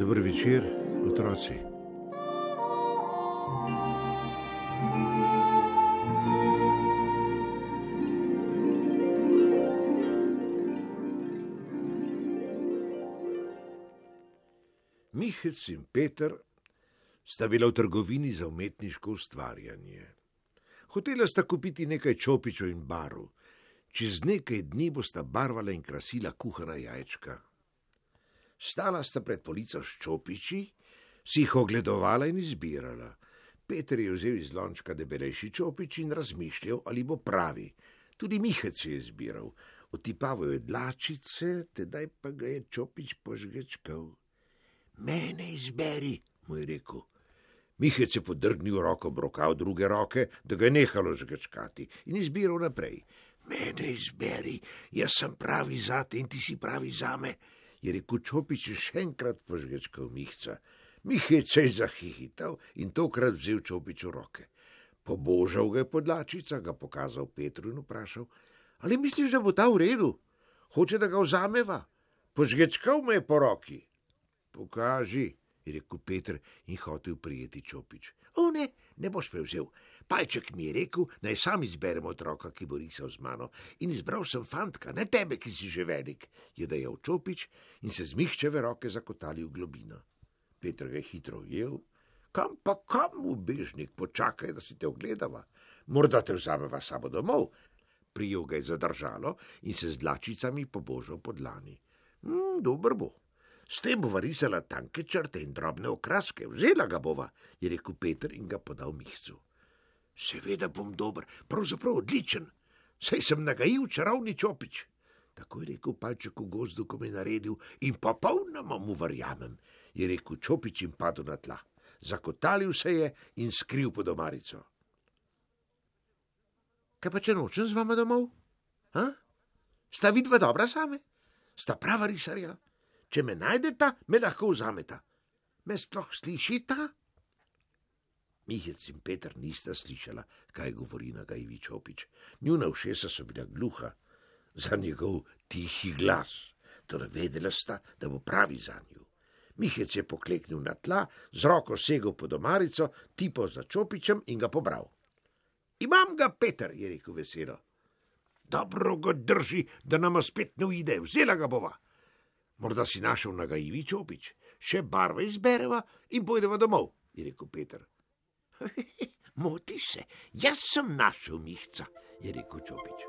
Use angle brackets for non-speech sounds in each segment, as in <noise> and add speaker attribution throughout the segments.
Speaker 1: Dobro večer, otroci. Mihec in Peter sta bila v trgovini za umetniško ustvarjanje. Hotela sta kupiti nekaj čopičev in barv, čez nekaj dni bosta barvala in krasila kuhana jajčka. Stala sta pred polico s čopiči, si jih ogledovala in izbirala. Peter je vzel iz lončka debelejši čopič in razmišljal, ali bo pravi. Tudi Mihec je izbiral, otipaval je dlačice, tedaj pa ga je čopič požgečkal. Mene izberi, mu je rekel. Mihec je podrgnil roko brokal druge roke, da ga je nehalo žgečkati in izbiral naprej. Mene izberi, jaz sem pravi zate in ti si pravi zame, je rekel Čopič še enkrat požgečkal Mihca. Se je zahihital in tokrat vzel Čopič v roke. Pobožal ga je podlačica, ga pokazal Petru in vprašal: Ali misliš, da bo ta v redu? Hoče, da ga vzameva? Požgečkal me je po roki. Pokaži, je rekel Petr in hotel prijeti Čopič. O ne, ne boš prevzel. Palček mi je rekel, naj sam izberem otroka, ki bo risal z mano. In izbral sem fantka, ne tebe, ki si že velik, je dejal Čopič in se z mihčeve roke zakotali v globino. Petr ga je hitro ujel. Kam pa kam, ubežnik, počakaj, da si te ogledava. Morda te vzameva sabo domov. Prijel ga je zadržalo in se z dlačicami pobožal pod lani. Mm, dober bo. S tem bova risala tanke črte in drobne okraske, vzela ga bova, je rekel Peter in ga podal mihcu. Seveda bom dober, pravzaprav odličen, saj sem nagajil čarovni čopič. Tako je rekel palček v gozdu, ko me je naredil in popolnoma mu verjamem, je rekel čopič in padel na tla. Zakotalil se je in skril pod omarico. Kaj pa če nočem z vama domov? Ha? Sta vidva dobra same? Sta prava risarja? Če me najdeta, me lahko vzameta. Me sploh slišita? Mihec in Peter nista slišala, kaj govori na Gajvič opič. Njuna ušesa so bila gluha za njegov tihi glas, torej vedela sta, da bo pravi za njo. Mihec je pokleknil na tla, z roko segel pod omarico, tipo za čopičem in ga pobral. Imam ga, Peter, je rekel veselo. Dobro ga drži, da nama spet ne uide, vzela ga bova. Morda si našel nagajivi čopič, še barve izbereva in pojdeva domov, je rekel Peter. <laughs> Moti se, jaz sem našel mihca, je rekel čopič.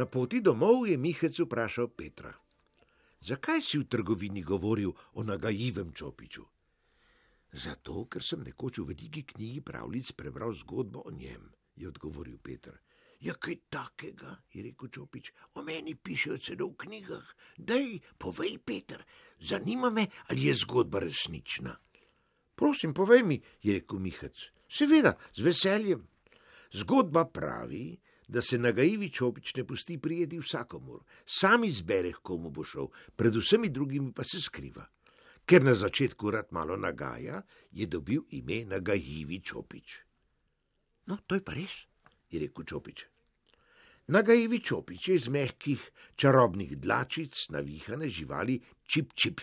Speaker 1: Na poti domov je Mihec vprašal Petra: Zakaj si v trgovini govoril o nagajivem čopiču? Zato, ker sem nekoč v veliki knjigi pravljic prebral zgodbo o njem, je odgovoril Petr. Ja, kaj takega, je rekel Čopič, o meni pišejo celo v knjigah. Dej, povej, Petr, zanima me, ali je zgodba resnična. Prosim, povej mi, je rekel Mihec. Seveda, z veseljem. Zgodba pravi, da se nagajivi čopič ne pusti prijeti vsakomur, sam izbere, komu bo šel, pred vsemi drugimi pa se skriva. Ker na začetku rad malo nagaja, je dobil ime nagajivi čopič. No, to je pa res, je rekel čopič. Nagajivi čopič je iz mehkih čarobnih dlačic navihane živali čip čip.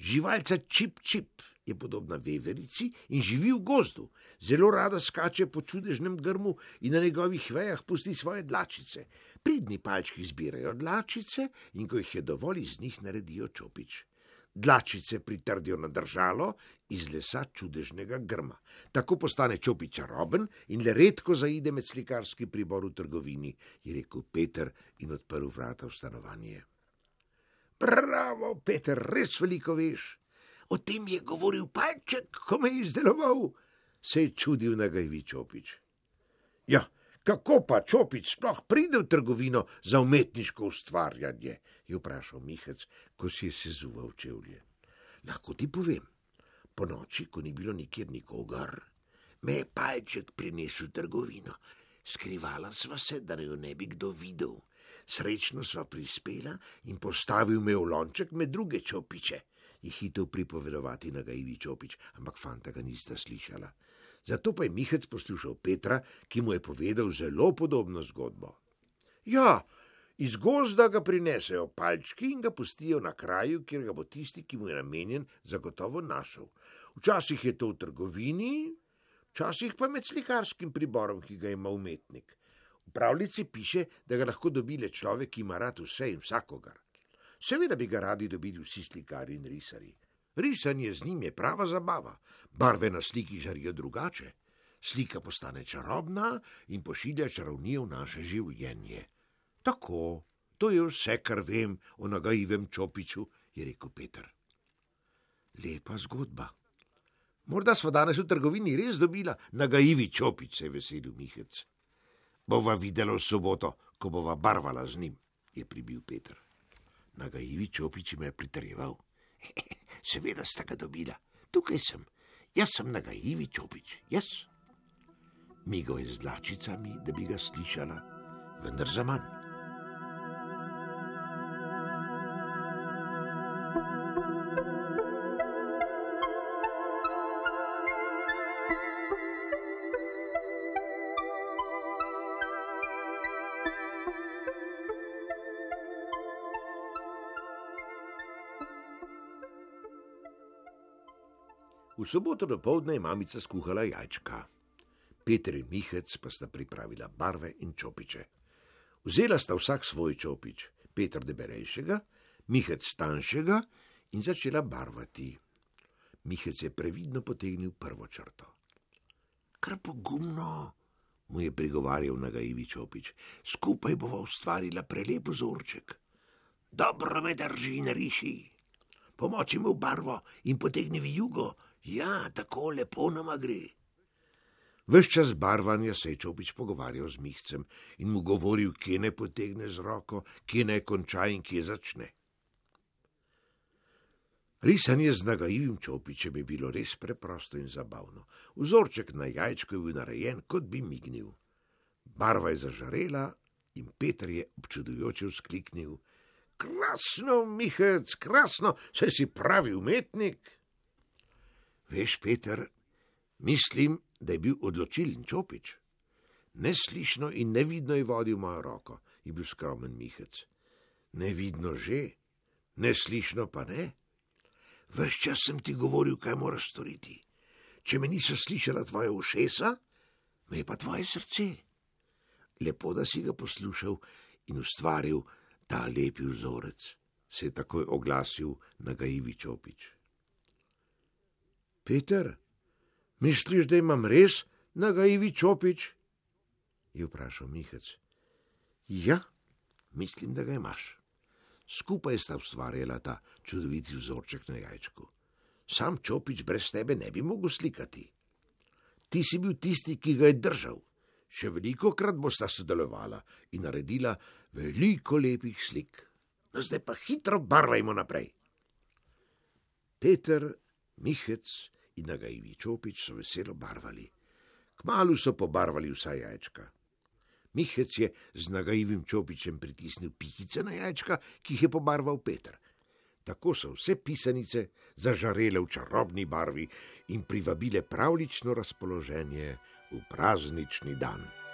Speaker 1: Živalca čip čip je podobna veverici in živi v gozdu. Zelo rada skače po čudežnem grmu in na njegovih vejah pusti svoje dlačice. Pridni palčki zbirajo dlačice in ko jih je dovolj, iz njih naredijo čopič. Dlačice pritrdijo na držalo iz lesa čudežnega grma. Tako postane čopič čaroben in le redko zaide med slikarski pribor v trgovini, je rekel Peter in odprl vrata v stanovanje. Bravo, Peter, res veliko veš. O tem je govoril palček, ko me je izdeloval, se je čudil nagajvi čopič. Ja, kako pa čopič sploh pride v trgovino za umetniško ustvarjanje? je vprašal Mihec, ko si je sezuval čevlje. Lahko ti povem, po noči, ko ni bilo nikjer nikogar, me je palček prinesel v trgovino. Skrivala sva se, da jo ne bi kdo videl. Srečno sva prispela in postavil me v lonček med druge čopiče, je hitel pripovedovati nagajvi čopič, ampak fanta ga nista slišala. Zato pa je Mihec poslušal Petra, ki mu je povedal zelo podobno zgodbo. Ja, iz gozda ga prinesejo palčki in ga pustijo na kraju, kjer ga bo tisti, ki mu je namenjen, zagotovo našel. Včasih je to v trgovini, včasih pa med slikarskim priborom, ki ga ima umetnik. V pravljici piše, da ga lahko dobi le človek, ki ima rad vse in vsakogar. Seveda bi ga radi dobili vsi slikari in risari. Risanje z njim je prava zabava, barve na sliki žarijo drugače. Slika postane čarobna in pošilja čarovnijo v naše življenje. Tako, to je vse, kar vem o nagajivem čopiču, je rekel Peter. Lepa zgodba. Morda smo danes v trgovini res dobila nagajivi čopič, se je veselil Mihec. Bova videla v soboto, ko bova barvala z njim, je pribil Peter. Nagajivi čopič me je pritrjeval. <laughs> Seveda sta ga dobila, tukaj sem, jaz sem nagajivi čopič, jaz. Migo je z dlačicami, da bi ga slišala, vendar za manj. Soboto do povdne je mamica skuhala jajčka. Peter in Mihec pa sta pripravila barve in čopiče. Vzela sta vsak svoj čopič, Peter deberejšega, Mihec tanjšega in začela barvati. Mihec je previdno potegnil prvo črto. Kar pogumno, mu je prigovarjal nagajivi čopič, skupaj bova ustvarila prelep vzorček. Dobro me drži in riši. Pomoči mu v barvo in potegni v jugo, Ja, tako lepo nama gre. Ves čas barvanja se je Čopič pogovarjal z Mihcem in mu govoril, kje ne potegne z roko, kje ne konča in kje začne. Risanje z nagajivim Čopičem je bilo res preprosto in zabavno. Vzorček na jajčku je bil narejen, kot bi mignil. Barva je zažarela in Petr je občudujoče vzkliknil: Krasno, Mihec, krasno, se si pravi umetnik. Veš, Peter, mislim, da je bil odločilen čopič. Neslišno in nevidno je vodil mojo roko, je bil skromen Mihec. Nevidno že, neslišno pa ne. Ves čas sem ti govoril, kaj moraš storiti. Če me niso slišala tvoje ušesa, me je pa tvoje srce. Lepo, da si ga poslušal in ustvaril ta lepi vzorec, se je takoj oglasil nagajivi čopič. Peter, misliš, da imam res nagajivi čopič? je vprašal Mihec. Ja, mislim, da ga imaš. Skupaj sta ustvarjala ta čudoviti vzorček na jajčku. Sam čopič brez tebe ne bi mogel slikati. Ti si bil tisti, ki ga je držal. Še veliko krat bosta sodelovala in naredila veliko lepih slik. No, zdaj pa hitro barvajmo naprej. Peter, Mihec in nagajivi čopič so veselo barvali. Kmalu so pobarvali vsa jajčka. Mihec je z nagajivim čopičem pritisnil pikice na jajčka, ki jih je pobarval Peter. Tako so vse pisanice zažarele v čarobni barvi in privabile pravlično razpoloženje v praznični dan.